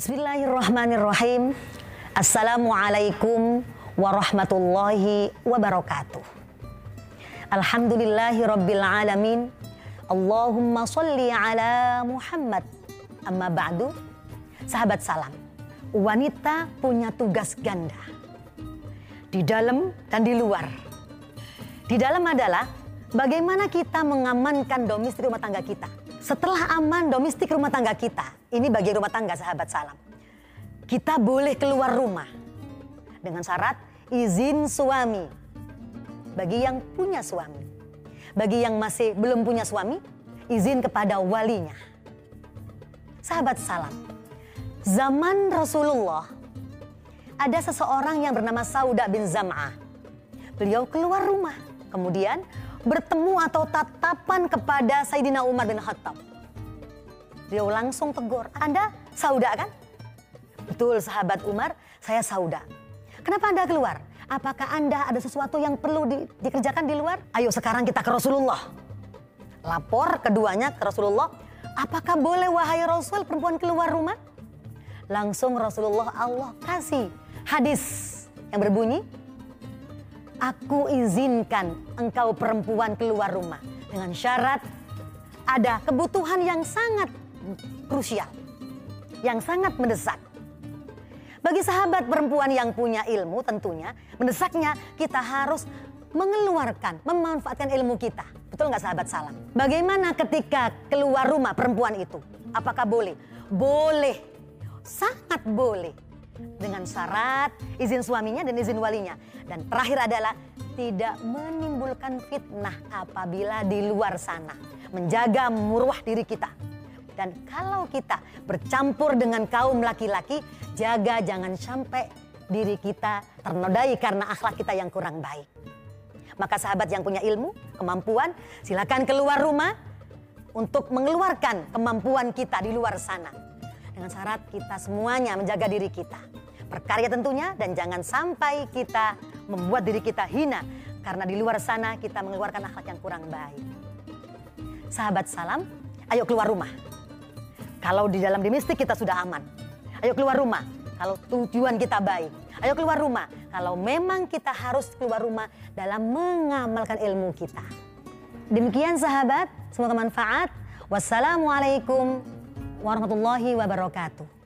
Bismillahirrahmanirrahim. Assalamualaikum warahmatullahi wabarakatuh. Alhamdulillahi rabbil alamin. Allahumma salli ala Muhammad. Amma ba'du. Sahabat salam. Wanita punya tugas ganda. Di dalam dan di luar. Di dalam adalah bagaimana kita mengamankan domestik rumah tangga kita. Setelah aman domestik rumah tangga kita, ini bagi rumah tangga sahabat salam. Kita boleh keluar rumah dengan syarat izin suami. Bagi yang punya suami. Bagi yang masih belum punya suami, izin kepada walinya. Sahabat salam, zaman Rasulullah ada seseorang yang bernama Sauda bin Zam'ah. Beliau keluar rumah, kemudian bertemu atau tatapan kepada Sayyidina Umar bin Khattab. Beliau langsung tegur, Anda Sauda kan? Betul sahabat Umar, saya Sauda. Kenapa Anda keluar? Apakah Anda ada sesuatu yang perlu di, dikerjakan di luar? Ayo sekarang kita ke Rasulullah. Lapor keduanya ke Rasulullah. Apakah boleh wahai Rasul perempuan keluar rumah? Langsung Rasulullah Allah kasih hadis yang berbunyi, Aku izinkan engkau perempuan keluar rumah dengan syarat ada kebutuhan yang sangat krusial, yang sangat mendesak. Bagi sahabat perempuan yang punya ilmu tentunya mendesaknya kita harus mengeluarkan, memanfaatkan ilmu kita. Betul nggak sahabat salam? Bagaimana ketika keluar rumah perempuan itu? Apakah boleh? Boleh, sangat boleh dengan syarat izin suaminya dan izin walinya. Dan terakhir adalah tidak menimbulkan fitnah apabila di luar sana. Menjaga murwah diri kita. Dan kalau kita bercampur dengan kaum laki-laki, jaga jangan sampai diri kita ternodai karena akhlak kita yang kurang baik. Maka sahabat yang punya ilmu, kemampuan, silakan keluar rumah untuk mengeluarkan kemampuan kita di luar sana. Dengan syarat kita semuanya menjaga diri kita berkarya tentunya dan jangan sampai kita membuat diri kita hina karena di luar sana kita mengeluarkan akhlak yang kurang baik. Sahabat salam, ayo keluar rumah. Kalau di dalam domestik kita sudah aman. Ayo keluar rumah kalau tujuan kita baik. Ayo keluar rumah kalau memang kita harus keluar rumah dalam mengamalkan ilmu kita. Demikian sahabat, semoga manfaat. Wassalamualaikum warahmatullahi wabarakatuh.